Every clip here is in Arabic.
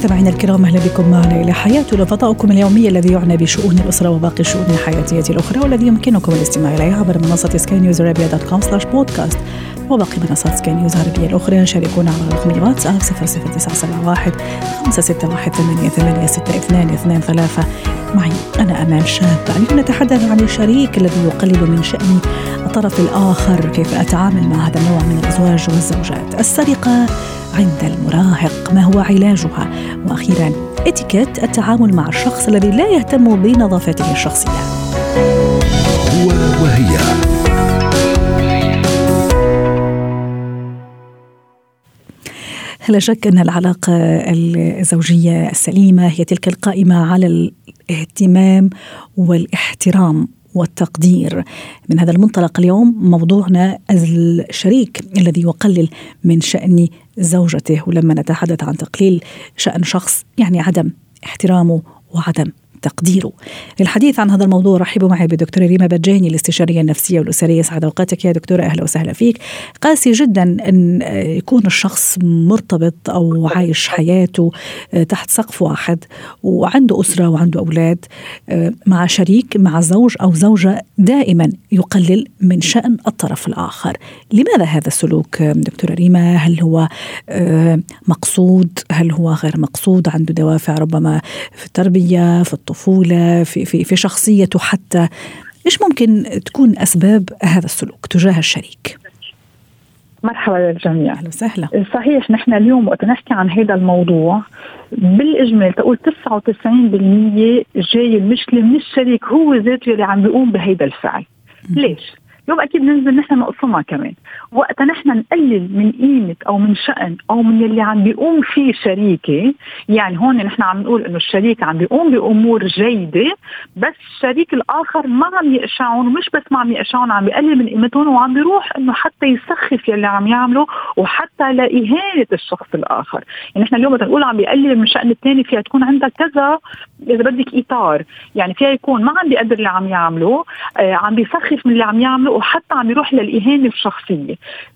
مستمعينا الكرام أهلا بكم معنا إلى حياتنا فضاؤكم اليومي الذي يعنى بشؤون الاسره وباقي الشؤون الحياتيه الاخرى والذي يمكنكم الاستماع اليه عبر منصه سكاي نيوز عربيه dot com slash podcast وباقي منصات سكاي نيوز العربيه الاخرى شاركونا على رقم واتساب 00971 561 8862 23 معي أنا امال شاب اليوم نتحدث عن الشريك الذي يقلل من شان الطرف الآخر كيف اتعامل مع هذا النوع من الازواج والزوجات السرقه عند المراهق ما هو علاجها. وأخيرا إتيكيت التعامل مع الشخص الذي لا يهتم بنظافته الشخصية. هو وهي. لا شك أن العلاقة الزوجية السليمة هي تلك القائمة على الاهتمام والاحترام. والتقدير. من هذا المنطلق اليوم موضوعنا الشريك الذي يقلل من شأن زوجته ولما نتحدث عن تقليل شأن شخص يعني عدم احترامه وعدم تقديره. للحديث عن هذا الموضوع رحبوا معي بدكتورة ريما بجاني الاستشارية النفسية والأسرية. سعد أوقاتك يا دكتورة. أهلا وسهلا فيك. قاسي جدا أن يكون الشخص مرتبط أو عايش حياته تحت سقف واحد وعنده أسرة وعنده أولاد مع شريك مع زوج أو زوجة دائما يقلل من شأن الطرف الآخر. لماذا هذا السلوك دكتورة ريما؟ هل هو مقصود؟ هل هو غير مقصود؟ عنده دوافع ربما في التربية في الطفولة في, في, في شخصيته حتى. إيش ممكن تكون أسباب هذا السلوك تجاه الشريك؟ مرحبا للجميع. أهلا وسهلا. صحيح نحن اليوم وقت نحكي عن هذا الموضوع بالإجمال تقول 99% جاي المشكلة من الشريك هو ذاته اللي عم بيقوم بهذا الفعل. ليش؟ اليوم أكيد بننزل نحن نقسمها كمان. وقتها نحن نقلل من قيمة أو من شأن أو من اللي عم بيقوم فيه شريكي يعني هون نحن عم نقول إنه الشريك عم بيقوم بأمور جيدة بس الشريك الآخر ما عم يقشعهم ومش بس ما عم يقشعهم عم بيقلل من قيمتهم وعم بيروح إنه حتى يسخف يلي عم يعمله وحتى لإهانة الشخص الآخر. يعني نحن اليوم نقول عم بيقلل من شأن الثاني فيها تكون عندها كذا إذا بدك إطار. يعني فيها يكون ما عم بيقدر اللي عم يعمله آه عم بيسخف من اللي عم يعمله وحتى عم يروح للإهانة الشخصية.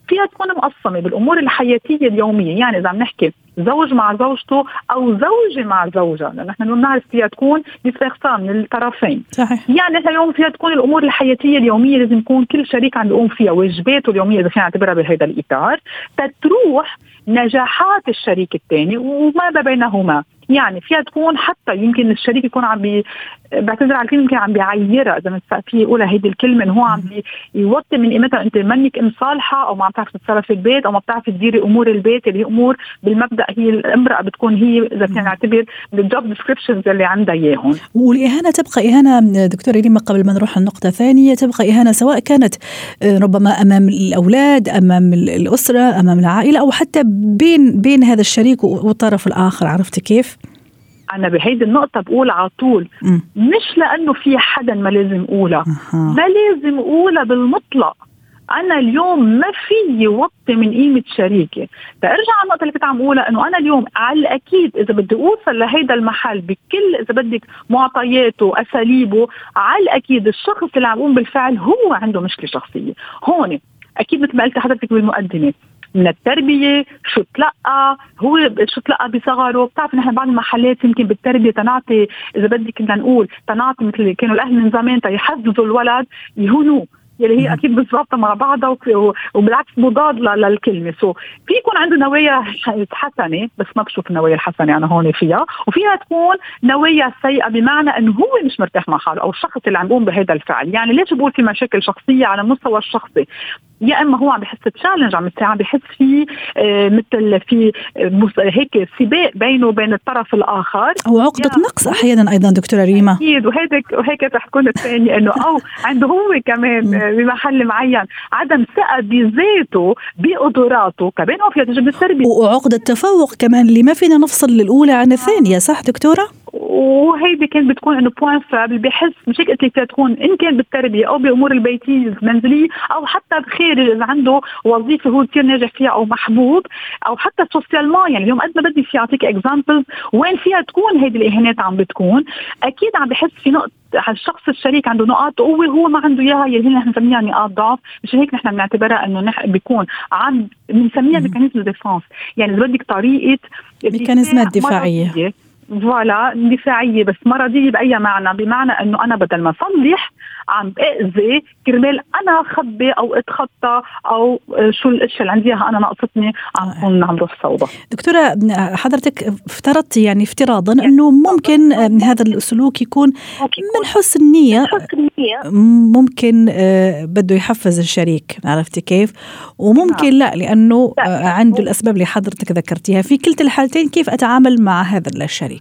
فيها تكون مقسمة بالأمور الحياتية اليومية. يعني إذا عم نحكي زوج مع زوجته أو زوجة مع زوجها. لأنه نحن بنعرف فيها تكون بيستخسار من الطرفين. صحيح. يعني نحن اليوم فيها تكون الأمور الحياتية اليومية لازم يكون كل شريك عم بيقوم فيها واجباته اليومية إذا فينا نعتبرها بهذا الإطار. تتروح نجاحات الشريك الثاني وما بينهما. يعني فيها تكون حتى يمكن الشريك يكون عم بي بعتذر على الكلمة يمكن عم بيعيرها إذا في يقولها هيدي الكلمة إنه هو عم يوطي من قيمتها إنت منك أم صالحة أو ما عم تعرف تتصرفي البيت أو ما بتعرفي تديري أمور البيت اللي هي أمور بالمبدأ هي الامرأة بتكون هي إذا فينا نعتبر بال job descriptions اللي عندها إياهم. والإهانة تبقى إهانة دكتورة ريما قبل ما نروح النقطه الثانية تبقى إهانة سواء كانت ربما أمام الأولاد أمام الأسرة أمام العائلة أو حتى بين بين هذا الشريك والطرف الآخر عرفتي كيف؟ أنا بهيدي النقطة بقول على طول. م. مش لأنه في حدا ما لازم اقولها. ما لازم اقولها بالمطلق. أنا اليوم ما في وطي من قيمة شريكي. ترجع على النقطة اللي كنت عم أقولها إنه أنا اليوم على الأكيد إذا بدي أوصل لهيدا المحل بكل إذا بدك معطياته أساليبه على الأكيد الشخص اللي عم يقوم بالفعل هو عنده مشكلة شخصية. هون أكيد مثل ما قلت حضرتك بالمقدمة من التربية شو تلقى هو شو تلقى بصغره. بتعرف نحن بعض المحلات يمكن بالتربية تنعطي إذا بدك كنا نقول تنعطي مثل كانوا الأهل من زمان تيحفزوا الولد يهونوه يلي هي أكيد بالضبط مع بعضها وبالعكس مضاد للكلمة. سو في يكون عنده نوايا حسنة بس ما بشوف النوايا الحسنة أنا هون فيها. وفيها تكون نوايا سيئة بمعنى إنه هو مش مرتاح مع حاله أو الشخص اللي عم يقوم بهذا الفعل. يعني ليش بقول في مشاكل شخصية على المستوى الشخصي؟ يا إما هو عم بحس بتشالنج عم عم بحس في آه مثل في آه هيك سباق بينه وبين الطرف الآخر. أو عقدة نقص أحيانا أيضا دكتورة ريما. أكيد وهيك وهيك رح تكون الثانية إنه أو عنده هو كمان بمحل معين عدم ثقة بذاته بقدراته كمان هو فيها تجي بالتربيه وعقده تفوق كمان اللي ما فينا نفصل الأولى عن الثانية صح دكتورة؟ وهيدي كانت بتكون إنه بوين فابل بحس مش هيك قلت لك تكون إن كان بالتربية أو بأمور البيتية المنزلية أو حتى بخارج إذا عنده وظيفة هو كثير ناجح فيها أو محبوب أو حتى socialement يعني اليوم قد ما بدي في أعطيك examples وين فيها تكون هيدي الإهانات عم بتكون. أكيد عم بحس في نقطة الشخص الشريك عنده نقاط قوه هو ما عنده إياها يلي نحن بنسميها نقاط ضعف. مش هيك نحن بنعتبرها إنه نح بيكون عند بنسميها mécanismes de défense يعني إذا بدك طريقة ميكانيزمات دفاعية. voilà دفاعيه بس مرضية بأي معنى؟ بمعنى إنه أنا بدل ما صلح عم باذي كرمال أنا أخبي أو أتخطى أو شو الاشياء اللي عندي إياها أنا ناقصتني عم كون عم روح صوبة. دكتورة حضرتك افترضتي يعني افتراضا إنه ممكن هذا السلوك يكون من حسن نية ممكن آه، بده يحفز الشريك عرفتي كيف؟ وممكن نعم. لا لأنه آه، عنده الأسباب اللي حضرتك ذكرتيها في كلتا الحالتين كيف أتعامل مع هذا الشريك؟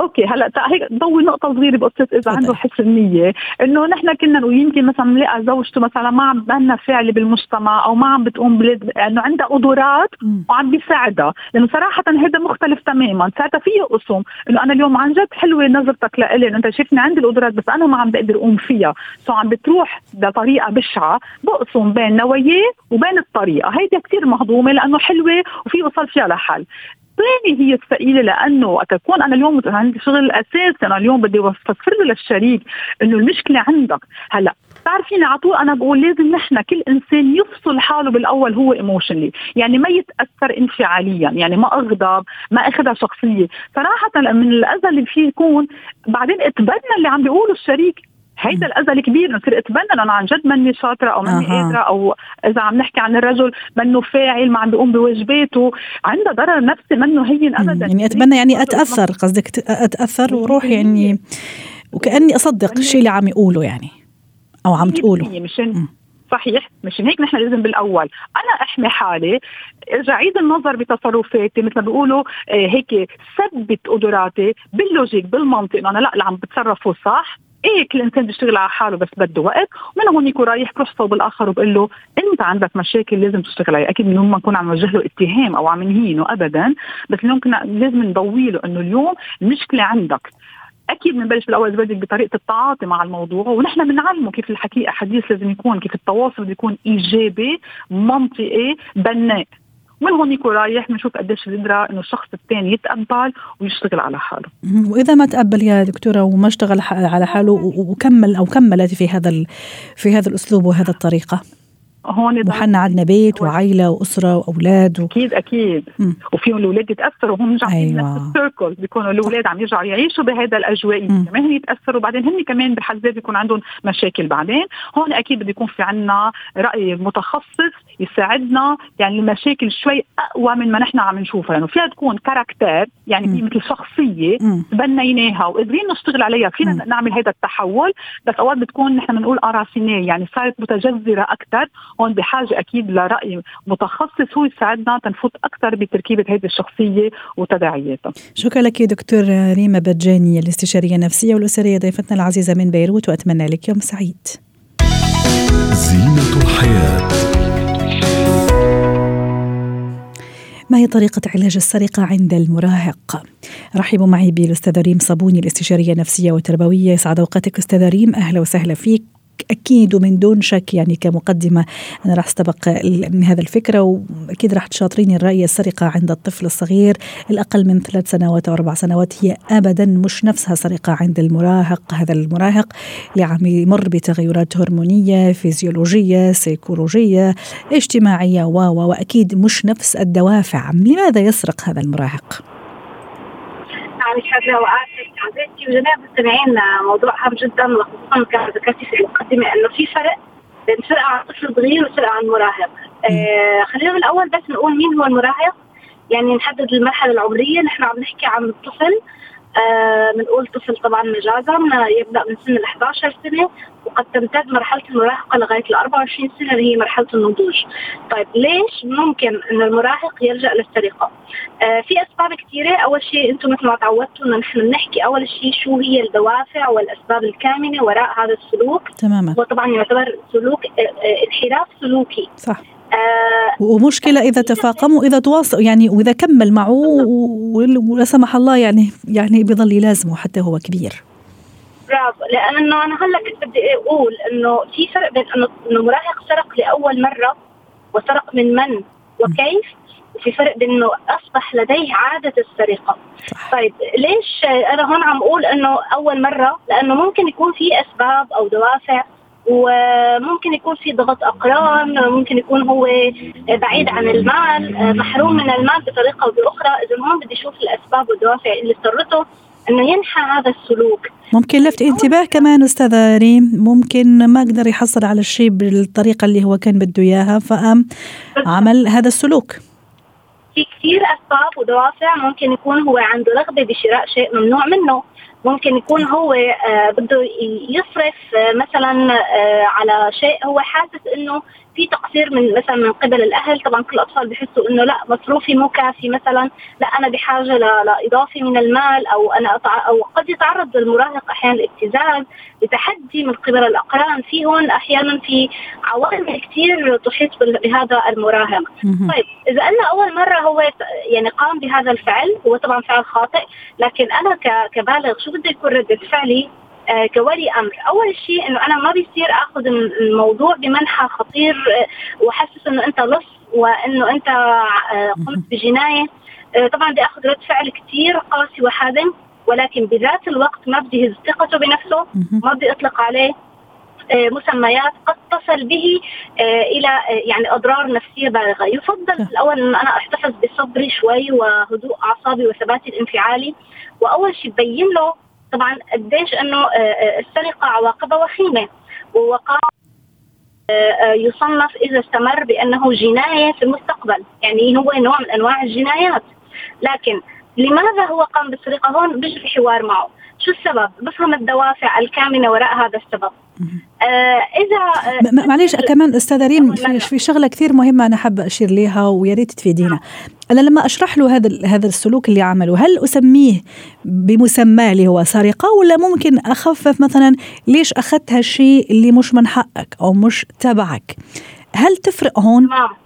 okay هلأ هيك ضوي نقطة صغيرة بقصة إذا عنده حسن النية إنه نحن كنا ويمكن مثلا نلاقي زوجته مثلا ما عم بنا فعل بالمجتمع أو ما عم بتقوم بلد انه عندها قدرات وعم بيساعدها. لأنه صراحة هذا مختلف تماما. ساعتها في قسم. إنه أنا اليوم عن جد حلوة نظرتك لإلي أنت شايفني عندي القدرات بس أنا ما عم بقدر أقوم فيها. سو عم بتروح بطريقه بشعة بقسم بين نواياه وبين الطريقة. هيدي كثير مهضومة لأنه حلوة وفي وصل فيها لحل. الثاني هي الثقيله لأنه وقت اكون أنا اليوم عندي شغل أساسي أنا اليوم بدي أفسر للشريك إنه المشكلة عندك. هلأ بتعرفيني على طول أنا بقول لازم نحن كل إنسان يفصل حاله بالأول هو ايموشنلي يعني ما يتأثر انفعاليا يعني ما أغضب ما أخذها شخصية. صراحة من الأذى اللي فيه يكون بعدين اتبنى اللي عم بيقوله الشريك هيدا الاذى الكبير انه تصير اتبنى أنا عن جد ماني شاطرة أو ماني أه. قادرة أو إذا عم نحكي عن الرجل منه فاعل ما عم بيقوم بواجباته عندها ضرر نفسي منه هين ابدا. يعني اتبنى يعني أتأثر قصدك أتأثر وروح يعني وكأني أصدق الشيء اللي عم يقوله يعني أو عم تقوله. مشان صحيح مشان هيك نحن لازم بالأول. أنا أحمي حالي ارجع عيد النظر بتصرفاتي مثل ما بيقولوا آه، هيك ثبت قدراتي باللوجيك بالمنطق إنه أنا لا اللي عم بتصرفه صح. إيه كل إنسان بيشتغل على حاله بس بده وقت ومن هون يكون رايح بروح صوب الآخر وبقول له انت عندك مشاكل لازم تشتغل عليها. أكيد من ما نكون عم نوجه له اتهام أو عم نهينه ابدا بس اليوم كنا لازم نضوي له إنه اليوم المشكلة عندك. أكيد بنبلش بالأول بدك بطريقة التعاطي مع الموضوع ونحن بنعلمه كيف الحكي حديث لازم يكون كيف التواصل بده يكون إيجابي منطقي بناء. من يكون رايح بنشوف قديش بيقدر إنه الشخص الثاني يتقبل ويشتغل على حاله. وإذا ما تقبل يا دكتورة وما اشتغل على حاله وكمل أو كملت في هذا في هذا الأسلوب وهذه الطريقة هون وحنا عندنا بيت وعائله وأسرة وأولاد و... أكيد أكيد. م. وفيهم الأولاد يتأثروا وهم رجعوا أيوة. نفس السيركل بيكونوا الأولاد عم يرجعوا يعيشوا بهذا الأجواء كمان يتأثروا. بعدين هن كمان بحد ذاته بيكون عندهم مشاكل. بعدين هون أكيد بده يكون في عندنا رأي متخصص يساعدنا. يعني المشاكل شوي أقوى من ما نحن عم نشوفها. لأنه يعني فيها تكون كاركتر يعني هي مثل شخصيه تبنيناها وقادرين نشتغل عليها. فينا م. نعمل هذا التحول. بس أوقات بتكون نحن بنقول اراسينيه يعني صارت متجذرة أكثر هون بحاجة أكيد لرأي متخصص هو يساعدنا تنفوت أكثر بتركيبة هذه الشخصية وتداعياتها. شكرا لك دكتور ريما بجاني الاستشارية النفسية والأسرية ضيفتنا العزيزة من بيروت وأتمنى لك يوم سعيد. زينة الحياة ما هي طريقة علاج السرقة عند المراهق؟ رحبوا معي بالأستاذة ريم صابوني الاستشارية النفسية والتربوية يسعد أوقاتك أستاذة ريم أهلا وسهلا فيك أكيد ومن دون شك يعني كمقدمة أنا راح أستبق هذا الفكرة وأكيد راح تشاطريني الرأي السرقة عند الطفل الصغير. الأقل من ثلاث سنوات أو أربع سنوات هي ابدا مش نفسها سرقة عند المراهق. هذا المراهق اللي عم يمر بتغيرات هرمونية فيزيولوجية سيكولوجية اجتماعية و وأكيد مش نفس الدوافع. لماذا يسرق هذا المراهق؟ عن الحرة وآسف عزيزتي وجميع المستمعين موضوع هام جدا وخصوصا كما ذكرتي في المقدمة إنه في فرق بين سرقة عن طفل صغير وسرقة عن مراهق. آه خلينا من الأول بس نقول مين هو المراهق. يعني نحدد المرحلة العمرية. نحن عم نحكي عن طفل بنقول آه طفل طبعا مجازا يبدأ من سن ال 11 سنة وقد تمتد مرحلة المراهقة لغاية ال 24 سنة اللي هي مرحلة النضوج. طيب ليش ممكن إن المراهق يلجأ للسرقة؟ آه في أسباب كثيرة، أول شيء أنتم مثل ما تعودتوا انه نحن نحكي أول شيء شو هي الدوافع والأسباب الكامنة وراء هذا السلوك. تماما. هو طبعا يعتبر سلوك آه، آه، انحراف سلوكي. صح. آه ومشكلة إذا تفاقم واذا تواصل يعني وإذا كمل معه ولا سمح الله يعني يعني بيضل يلازمه حتى هو كبير. برافو. لأنه أنا هلأ كنت بدي أقول إنه في فرق بين إنه إنه مراهق سرق لأول مرة وسرق من من وكيف؟ وفي فرق بين إنه أصبح لديه عادة السرقة. صح. طيب ليش أنا هون عم أقول إنه أول مرة؟ لأنه ممكن يكون في أسباب أو دوافع وممكن يكون في ضغط أقران ممكن يكون هو بعيد عن المال محروم من المال بطريقة أو بأخرى. إذا هون بدي أشوف الأسباب والدوافع اللي اضطرته إنه ينحى هذا السلوك. ممكن لفت انتباه كمان أستاذة ريم ممكن ما قدر يحصل على الشيء بالطريقة اللي هو كان بده إياها فقام عمل هذا السلوك. في كثير أسباب ودوافع ممكن يكون هو عنده رغبة بشراء شيء ممنوع منه. ممكن يكون هو آه، بده يصرف آه، مثلا آه، على شيء هو حاسس إنه في تقصير من مثلا من قبل الأهل. طبعا كل الأطفال بحسوا إنه لا مصروفي مو كافي مثلا لا أنا بحاجة لاضافه من المال أو أنا أطع... أو قد يتعرض المراهق أحيانا لابتزاز لتحدي من قبل الأقران. في هون أحيانا في عوامل كثير تحيط بهذا المراهق. طيب إذا قلنا أول مرة هو يعني قام بهذا الفعل هو طبعا فعل خاطئ لكن أنا كبالغ شو بده يكون رده فعلي آه كولي أمر، أول شيء إنه أنا ما بيصير آخذ الموضوع بمنحى خطير آه وأحسس إنه أنت لص وإنه أنت آه قمت بجناية، طبعا بدي آخذ رد فعل كثير قاسي وحازم ولكن بذات الوقت ما بدي يهز ثقته بنفسه، ما بدي أطلق عليه مسميات قد تصل به إلى يعني أضرار نفسية بالغة، يفضل في الأول ان أنا أحتفظ بصبري شوي وهدوء أعصابي وثباتي الانفعالي وأول شيء ببين له طبعا قديش إنه آه، آه، السرقة عواقبها وخيمة. ووقع آه، يصنف إذا استمر بأنه جناية في المستقبل، يعني هو نوع من أنواع الجنايات، لكن لماذا هو قام بالسرقه هون بيجري حوار معه، شو السبب؟ بفهم الدوافع الكامنة وراء هذا السبب. آه إذا آه معلش كمان أستاذة ريم في, في شغلة كثير مهمة أنا حابة أشير ليها ويا ريت تفيدينا أنا لما أشرح له هذا هذا السلوك اللي عمله هل أسميه بمسماه اللي هو سرقه ولا ممكن أخفف مثلا ليش أخذت هالشيء اللي مش من حقك أو مش تبعك؟ هل تفرق هون؟ نعم. آه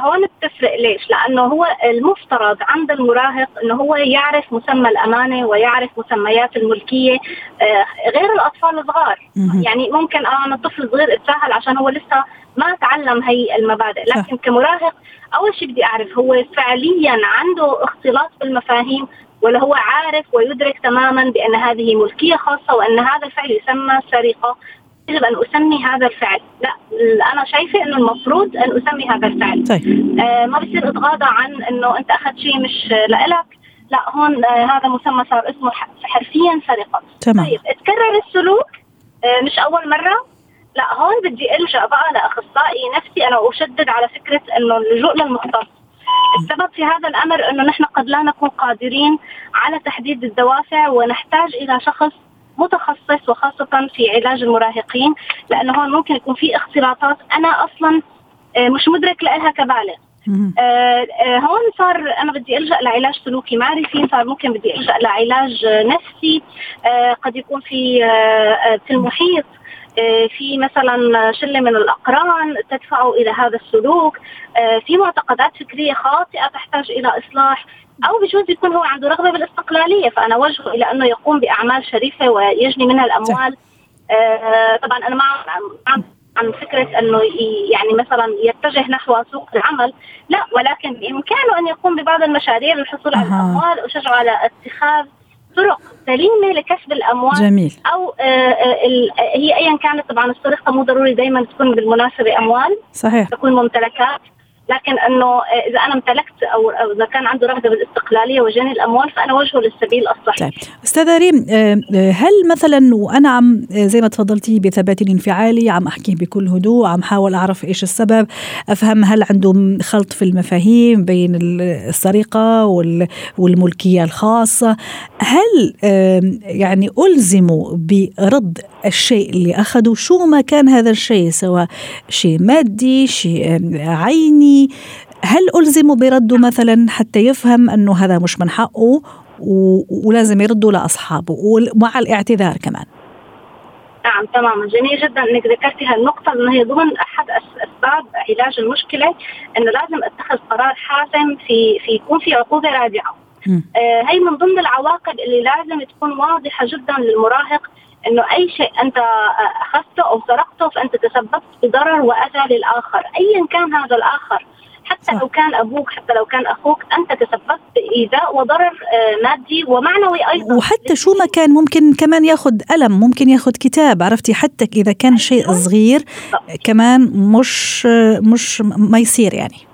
هون بتفرق ليش؟ لأنه هو المفترض عند المراهق إنه هو يعرف مسمى الأمانة ويعرف مسميات الملكية آه غير الأطفال الصغار، يعني ممكن آه أنا طفل صغير أتساهل عشان هو لسه ما تعلم هي المبادئ، لكن كمراهق أول شيء بدي أعرف هو فعليا عنده اختلاط بالمفاهيم ولا هو عارف ويدرك تماما بأن هذه ملكية خاصة وأن هذا الفعل يسمى سرقة. يجب أن أسمي هذا الفعل، لا أنا شايفة إنه المفروض أن أسمي هذا الفعل. طيب. آه ما بصير أتغاضى عن إنه أنت أخذت شيء مش لإلك، لا هون آه هذا مسمى صار اسمه حرفيا سرقة. تمام. طيب اتكرر السلوك آه مش أول مرة لا هون بدي ألجأ بقى لأخصائي نفسي أنا أشدد على فكرة إنه اللجوء للمختص. السبب في هذا الأمر إنه نحن قد لا نكون قادرين على تحديد الدوافع ونحتاج إلى شخص متخصص وخاصة في علاج المراهقين لأنه هون ممكن يكون في اختلاطات. أنا أصلا آه، مش مدرك لها كبالغ. آه آه هون صار أنا بدي ألجأ لعلاج سلوكي معرفي صار ممكن بدي ألجأ لعلاج نفسي. آه قد يكون في آه, آه، في المحيط. في مثلا شلة من الأقران تدفعه إلى هذا السلوك. في معتقدات فكرية خاطئة تحتاج إلى إصلاح. أو بجوز يكون هو عنده رغبة بالاستقلالية فأنا وجهه إلى أنه يقوم بأعمال شريفة ويجني منها الأموال. آه طبعا أنا ما عم عن فكرة أنه يعني مثلا يتجه نحو سوق العمل. لا ولكن بإمكانه أن يقوم ببعض المشاريع للحصول على الأموال وشجعه على اتخاذ طرق سليمة لكسب الأموال. جميل. أو آه, آه، هي ايا كانت طبعا السرقه مو ضروري دائما تكون بالمناسبة أموال. صحيح. تكون ممتلكات. لكن إنه إذا أنا امتلكت أو إذا كان عنده رغبه بالاستقلالية وجني الأموال فأنا وجهه للسبيل الصحيح. طيب. أستاذة ريم آه، آه، هل مثلا وأنا عم آه، زي ما تفضلتي بثباتي الانفعالي عم أحكي بكل هدوء عم حاول أعرف إيش السبب أفهم هل عنده خلط في المفاهيم بين السرقة والملكية الخاصة. هل يعني ألزموا برد الشيء اللي اخذه شو ما كان هذا الشيء سواء شيء مادي شيء عيني هل ألزموا برده مثلا حتى يفهم أنه هذا مش من حقه ولازم يردوا لأصحابه ومع الاعتذار كمان؟ نعم تماما. جميل جدا إنك ذكرتي هالنقطة لأنه هي ضمن أحد أسباب علاج المشكلة انه لازم أتخذ قرار حاسم في في يكون في عقوبة رادعة. آه هي من ضمن العواقب اللي لازم تكون واضحة جدا للمراهق إنه أي شيء أنت أخذته أو سرقته فأنت تسببت بضرر وأذى للآخر، ايا كان هذا الآخر. حتى صح. لو كان أبوك حتى لو كان أخوك أنت تسببت بإيذاء وضرر آه، مادي ومعنوي أيضا وحتى شو ما كان ممكن كمان ياخذ قلم ممكن ياخذ كتاب عرفتي حتى إذا كان شيء. صغير كمان مش مش ما يصير يعني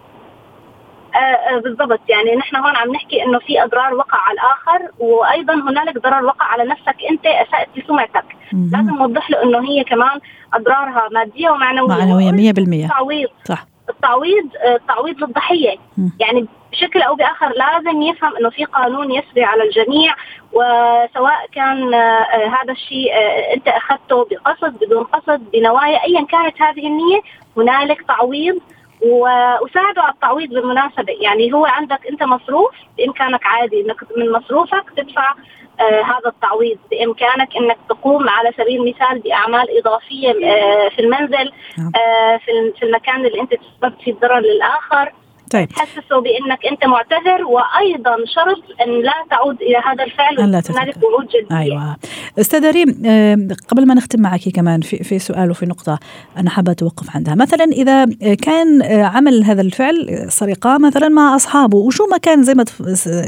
آه, آه، بالضبط. يعني نحن هون عم نحكي إنه في أضرار وقع على الآخر وأيضا هنالك ضرر وقع على نفسك أنت اسات لسمعتك لازم نوضح له إنه هي كمان أضرارها مادية ومعنوية. معنوية 100% تعويض صح. التعويض التعويض آه، للضحيه يعني بشكل أو بآخر لازم يفهم إنه في قانون يسري على الجميع وسواء كان هذا الشيء أنت أخذته بقصد بدون قصد بنوايا ايا كانت هذه النية هنالك تعويض وساعدوا على التعويض بالمناسبة. يعني هو عندك أنت مصروف بإمكانك عادي أنك من مصروفك تدفع آه هذا التعويض. بإمكانك أنك تقوم على سبيل المثال بأعمال إضافية آه في المنزل نعم. آه في المكان اللي أنت تسببت فيه الضرر للآخر. طيب. تحسسه بأنك أنت معتذر وأيضا شرط أن لا تعود إلى هذا الفعل لا هنالك وعود جديه أيوه. استاذه ريم قبل ما نختم معك كمان في في سؤال وفي نقطة أنا حابة أتوقف عندها. مثلا إذا كان عمل هذا الفعل سرقة مثلا مع أصحابه وشو ما كان زي ما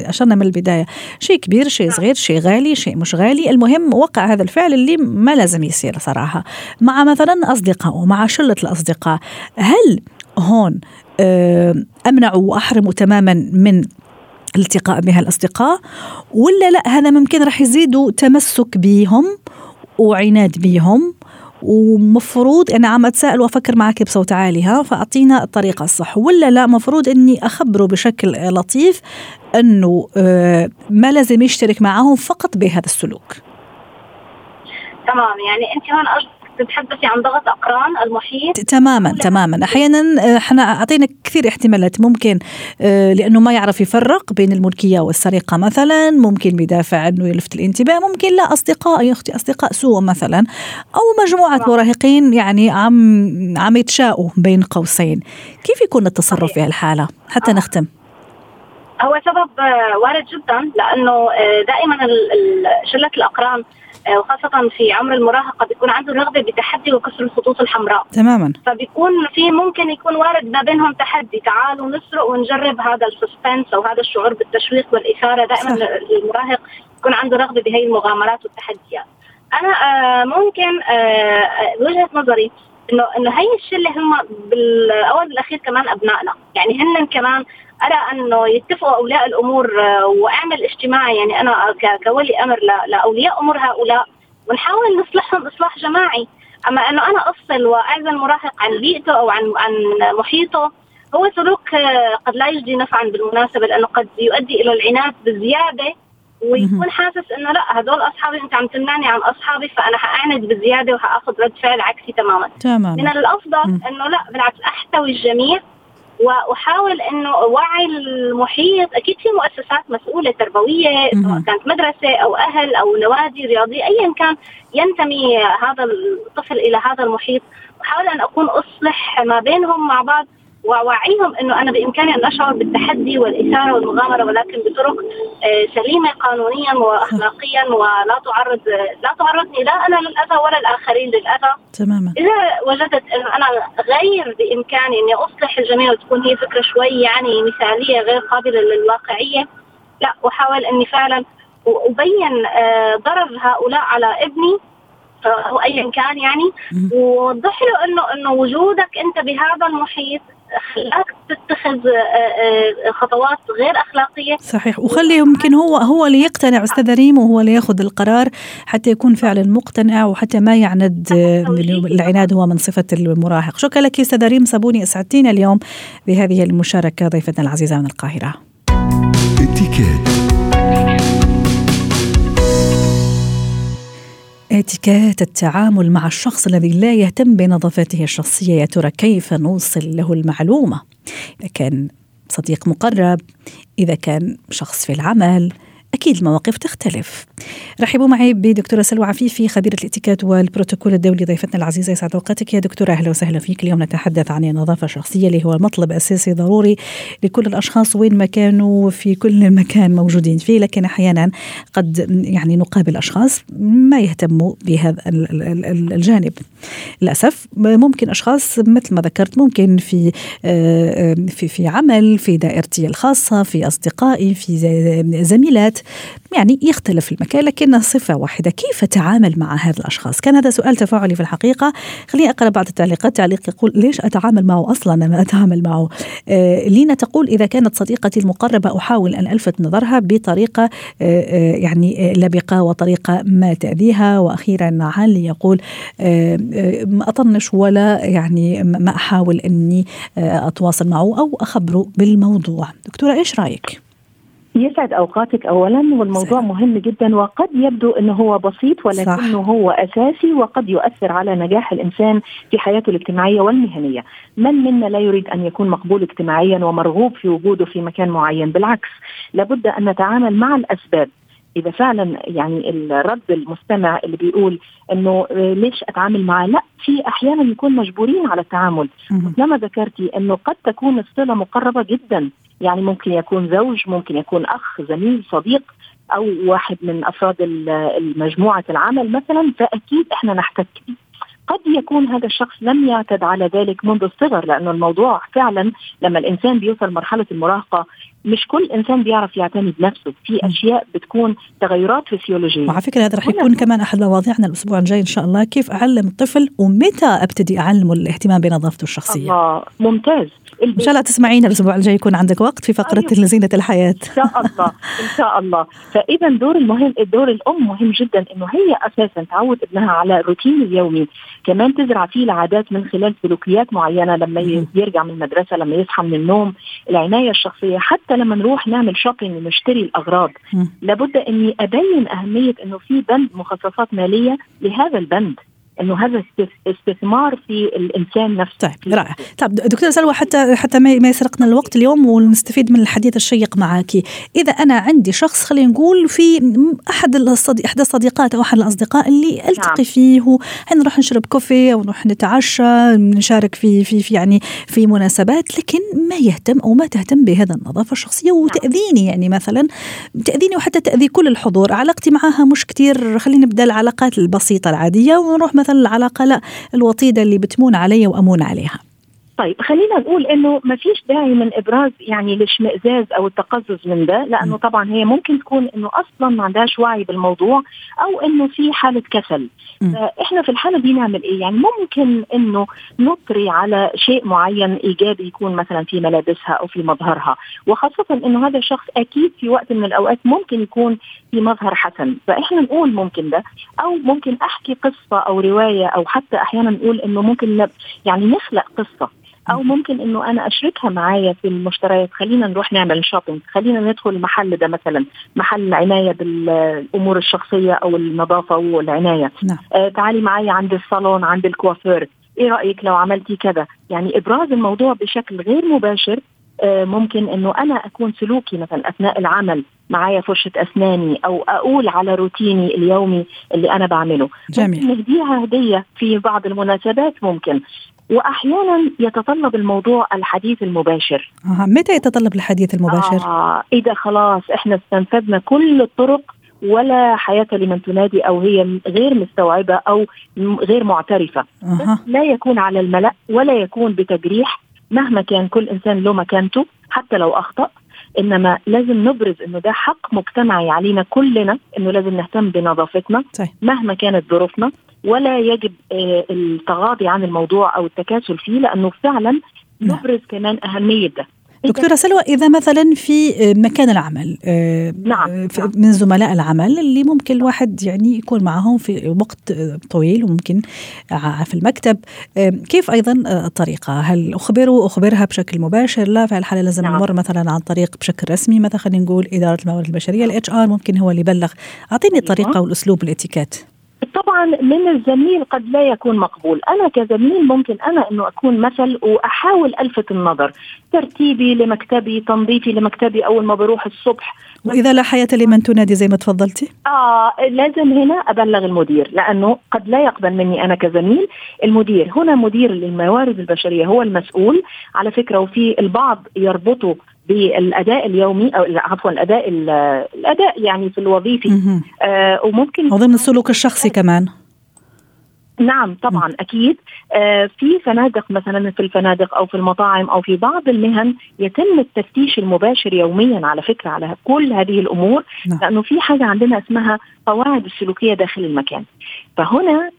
أشرنا من البداية شيء كبير شيء صغير شيء غالي شيء مش غالي المهم وقع هذا الفعل اللي ما لازم يصير صراحة. مع مثلا أصدقائه مع شلة الأصدقاء هل هون آه، امنعه واحرمه تماما من الالتقاء بها الأصدقاء ولا لا هذا ممكن راح يزيدوا تمسك بهم وعناد بهم. ومفروض أنا عم أتساءل وأفكر معك بصوت عالي ها فأعطينا الطريقة الصح. ولا لا مفروض إني أخبره بشكل لطيف أنه آه، ما لازم يشترك معهم فقط بهذا السلوك. تمام يعني أنت هون تتحدثي عن ضغط أقران المحيط؟ تماما تماما. أحيانا آه، إحنا أعطينا كثير احتمالات. ممكن آه، لأنه ما يعرف يفرق بين الملكية والسرقة مثلا ممكن بدافع إنه يلفت الانتباه ممكن لا أصدقاء يا أختي أصدقاء سوء مثلا. أو مجموعة مراهقين يعني عم عم يتشاؤوا بين قوسين. كيف يكون التصرف في هالحاله حتى نختم. هو سبب آه، وارد جدا لأنه دائما شلة الأقران آه، وخاصة في عمر المراهقة بيكون عنده رغبة بتحدي وكسر الخطوط الحمراء. تماما. فبيكون في ممكن يكون وارد ما بينهم تحدي. تعالوا نسرق ونجرب هذا السسبنس أو هذا الشعور بالتشويق والإثارة. دائما صح. المراهق يكون عنده رغبة بهي المغامرات والتحديات. أنا آه ممكن آه بوجهة نظري إنه إنه هي الشله هم بالاول بالاخير كمان أبنائنا. يعني هن كمان أرى أنه يتفقوا اولياء الأمور آه، وأعمل اجتماع يعني أنا كولي أمر لأولياء أمور هؤلاء ونحاول نصلحهم إصلاح جماعي. أما أنه أنا أفصل وأعزل المراهق عن بيئته أو عن عن محيطه هو سلوك آه، قد لا يجدي نفعا بالمناسبة لأنه قد يؤدي إلى العناد بزيادة ويكون حاسس إنه لا هدول أصحابي أنت عم تمنعني عن أصحابي فأنا حاعند بزيادة وحاخذ رد فعل عكسي تماما. تمام من الأفضل إنه لا بالعكس أحتوي الجميع واحاول إنه وعي المحيط. أكيد في مؤسسات مسؤولة تربوية سواء كانت مدرسة أو أهل أو نوادي رياضية ايا كان ينتمي هذا الطفل إلى هذا المحيط. أحاول أن أكون أصلح ما بينهم مع بعض. وأوعيهم إنه أنا بإمكاني أن أشعر بالتحدي والإثارة والمغامرة ولكن بطرق آه، سليمة قانونيا واخلاقيا ولا تعرض لا تعرضني لا أنا للأذى ولا الآخرين للأذى. تماما. إذا وجدت انه أنا غير بإمكاني إني أصلح الجميع وتكون هي فكرة شوي يعني مثالية غير قابلة للواقعية لا أحاول إني فعلا أبين آه، ضرر هؤلاء على ابني أو ايا كان يعني. ووضح له إنه إنه وجودك أنت بهذا المحيط خلاك تتخذ آه، آه، خطوات غير أخلاقية. صحيح. وخلي يمكن هو هو اللي يقتنع أستاذ ريم وهو اللي ياخذ القرار حتى يكون فعلا مقتنع وحتى ما يعند العناد هو من صفة المراهق. شكرا لك أستاذ ريم. صابوني أسعدتينا اليوم بهذه المشاركة ضيفتنا العزيزة من القاهرة. اتيكيت التعامل مع الشخص الذي لا يهتم بنظافته الشخصية يا ترى كيف نوصل له المعلومة؟ إذا كان صديق مقرب إذا كان شخص في العمل أكيد المواقف تختلف. رحبوا معي بدكتورة سلوى عفيفي خبيرة الإتيكيت والبروتوكول الدولي ضيفتنا العزيزة يسعد أوقاتك. يا دكتورة أهلا وسهلا فيك. اليوم نتحدث عن النظافة الشخصية اللي هو مطلب أساسي ضروري لكل الأشخاص وين ما كانوا في كل مكان موجودين فيه لكن أحيانا قد يعني نقابل أشخاص ما يهتموا بهذا الجانب. للأسف ممكن أشخاص مثل ما ذكرت ممكن في آه، في في عمل في دائرتي الخاصة في أصدقائي في زميلات يعني يختلف المكان لكن صفة واحدة كيف أتعامل مع هذا الأشخاص؟ كان هذا سؤال تفاعلي في الحقيقة. خليني أقرأ بعض التعليقات. تعليق يقول ليش أتعامل معه أصلا؟ ما أتعامل معه. آه لينا تقول إذا كانت صديقتي المقربة أحاول أن ألفت نظرها بطريقة آه, آه، يعني لبقة وطريقة ما تأذيها. وأخيرا علي يقول آه, آه، أطنش ولا يعني ما أحاول أني آه، أتواصل معه أو أخبره بالموضوع. دكتورة إيش رأيك؟ يسعد أوقاتك اولا والموضوع سهل. مهم جدا وقد يبدو إنه هو بسيط ولكنه. هو أساسي وقد يؤثر على نجاح الإنسان في حياته الاجتماعية والمهنية، من منا لا يريد أن يكون مقبول اجتماعيا ومرغوب في وجوده في مكان معين، بالعكس لابد أن نتعامل مع الأسباب. إذا فعلا يعني الرد المستمع اللي بيقول إنه ليش أتعامل معه لا في أحيانا نكون مجبورين على التعامل. مثلما ذكرتي إنه قد تكون الصلة مقربة جدا. يعني ممكن يكون زوج ممكن يكون أخ زميل صديق أو واحد من أفراد المجموعة العمل مثلا فأكيد إحنا نحتك به قد يكون هذا الشخص لم يعتد على ذلك منذ الصغر لأنه الموضوع فعلا لما الإنسان بيوصل مرحلة المراهقة مش كل إنسان بيعرف يعتني بنفسه. في أشياء بتكون تغيرات فسيولوجية. وعلى فكرة هذا رح يكون كمان أحد مواضيعنا الأسبوع الجاي إن شاء الله. كيف أعلم الطفل ومتى أبتدي اعلمه الاهتمام بنظافته الشخصية؟ الله ممتاز. إن شاء الله تسمعينا الأسبوع الجاي يكون عندك وقت في فقرة أيوة. زينه الحياة. إن شاء الله إن شاء الله. فاذا دور المهم دور الأم مهم جدا إنه هي أساسا تعود ابنها على الروتين اليومي كمان تزرع فيه العادات من خلال سلوكيات معينة لما يرجع من المدرسة لما يصحى من النوم العناية الشخصية. حتى لما نروح نعمل شوبينج ونشتري الأغراض. لابد إني أبين أهمية إنه في بند مخصصات مالية لهذا البند. إنه هذا استثمار في الإنسان نفسه طيب رائع طيب دكتور سلوى حتى حتى ما يسرقنا الوقت اليوم ونستفيد من الحديث الشيق معك إذا أنا عندي شخص خلينا نقول في أحد الصديق إحدى الصديقات أو أحد الأصدقاء اللي ألتقي نعم. فيه نروح نشرب كوفي أو نروح نتعشى نشارك في في في يعني في مناسبات لكن ما يهتم أو ما تهتم بهذا النظافة الشخصية نعم. وتأذيني يعني مثلا تأذيني وحتى تأذي كل الحضور علاقتي معها مش كثير خلينا نبدأ العلاقات البسيطة العادية ونروح مثلا مثلا العلاقة لا الوطيدة اللي بتمون علي وأمون عليها. طيب خلينا نقول إنه ما فيش داعي من إبراز يعني الاشمئزاز أو التقزز من ده لأنه طبعا هي ممكن تكون إنه أصلا ما عندهاش وعي بالموضوع أو إنه في حالة كسل. فإحنا في الحالة دي نعمل إيه؟ يعني ممكن إنه نطري على شيء معين إيجابي يكون مثلا في ملابسها أو في مظهرها وخاصة إنه هذا الشخص أكيد في وقت من الأوقات ممكن يكون في مظهر حسن. فإحنا نقول ممكن ده أو ممكن أحكي قصة أو رواية أو حتى أحيانا نقول إنه ممكن يعني نخلق قصة. أو ممكن إنه أنا أشركها معايا في المشتريات. خلينا نروح نعمل شوبينج خلينا ندخل المحل ده مثلا محل العنايه بالأمور الشخصية أو النظافة والعناية. نعم. آه تعالي معايا عند الصالون عند الكوافير. إيه رأيك لو عملتي كذا؟ يعني إبراز الموضوع بشكل غير مباشر. آه ممكن إنه أنا أكون سلوكي مثلا أثناء العمل معايا فرشة أسناني أو أقول على روتيني اليومي اللي أنا بعمله. جميل. نهديها هدية في بعض المناسبات ممكن. وأحيانا يتطلب الموضوع الحديث المباشر آه. متى يتطلب الحديث المباشر آه إذا خلاص إحنا استنفذنا كل الطرق ولا حياة لمن تنادي أو هي غير مستوعبة أو غير معترفة أه. لا يكون على الملأ ولا يكون بتجريح مهما كان كل إنسان له مكانته حتى لو أخطأ إنما لازم نبرز إنه ده حق مجتمعي علينا كلنا إنه لازم نهتم بنظافتنا طيب. مهما كانت ظروفنا ولا يجب آه، التغاضي عن الموضوع أو التكاسل فيه لأنه فعلا نعم. نبرز كمان أهمية ده دكتورة سلوى إذا مثلا في مكان العمل آه، نعم. نعم. من زملاء العمل اللي ممكن الواحد يعني يكون معهم في وقت طويل وممكن في المكتب كيف أيضا الطريقة هل أخبره أخبرها بشكل مباشر لا في الحالة لازم نعم. نمر مثلا عن طريق بشكل رسمي مثلا خلينا نقول إدارة الموارد البشرية ال HR ممكن هو اللي يبلغ أعطيني الطريقة والأسلوب الإتيكيت طبعا من الزميل قد لا يكون مقبول. أنا كزميل ممكن أنا إنه أكون مثل وأحاول ألفت النظر. ترتيبي لمكتبي تنظيفي لمكتبي أول ما بروح الصبح. وإذا لا حياة لمن تنادي زي ما تفضلتي؟ آه لازم هنا أبلغ المدير لأنه قد لا يقبل مني أنا كزميل. المدير هنا مدير الموارد البشرية هو المسؤول. على فكرة وفي البعض يربطوا بالأداء اليومي أو عفوا الأداء الأداء يعني في الوظيفي. آه وممكن وضمن السلوك الشخصي كمان. نعم طبعا أكيد. آه في فنادق مثلا في الفنادق أو في المطاعم أو في بعض المهن يتم التفتيش المباشر يوميا على فكرة على كل هذه الأمور نعم. لأنه في حاجة عندنا اسمها قواعد السلوكيه داخل المكان. فهنا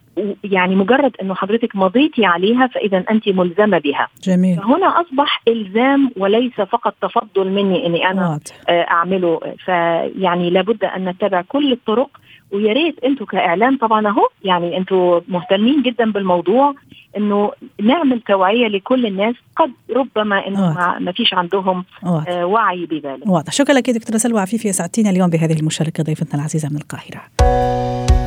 يعني مجرد إنه حضرتك مضيتي عليها فإذا أنت ملزمة بها. جميل. فهنا أصبح إلزام وليس فقط تفضل مني إني أنا واضح. آه، أعمله. فيعني لابد أن نتبع كل الطرق ويا ريت أنتم كإعلام طبعا أهو يعني أنتم مهتمين جدا بالموضوع إنه نعمل توعية لكل الناس قد ربما إنه ما فيش عندهم آه وعي بذلك. واضح. شكرا لك دكتورة سلوى عفيفي اسعدتينا اليوم بهذه المشاركة ضيفتنا العزيزة من القاهرة.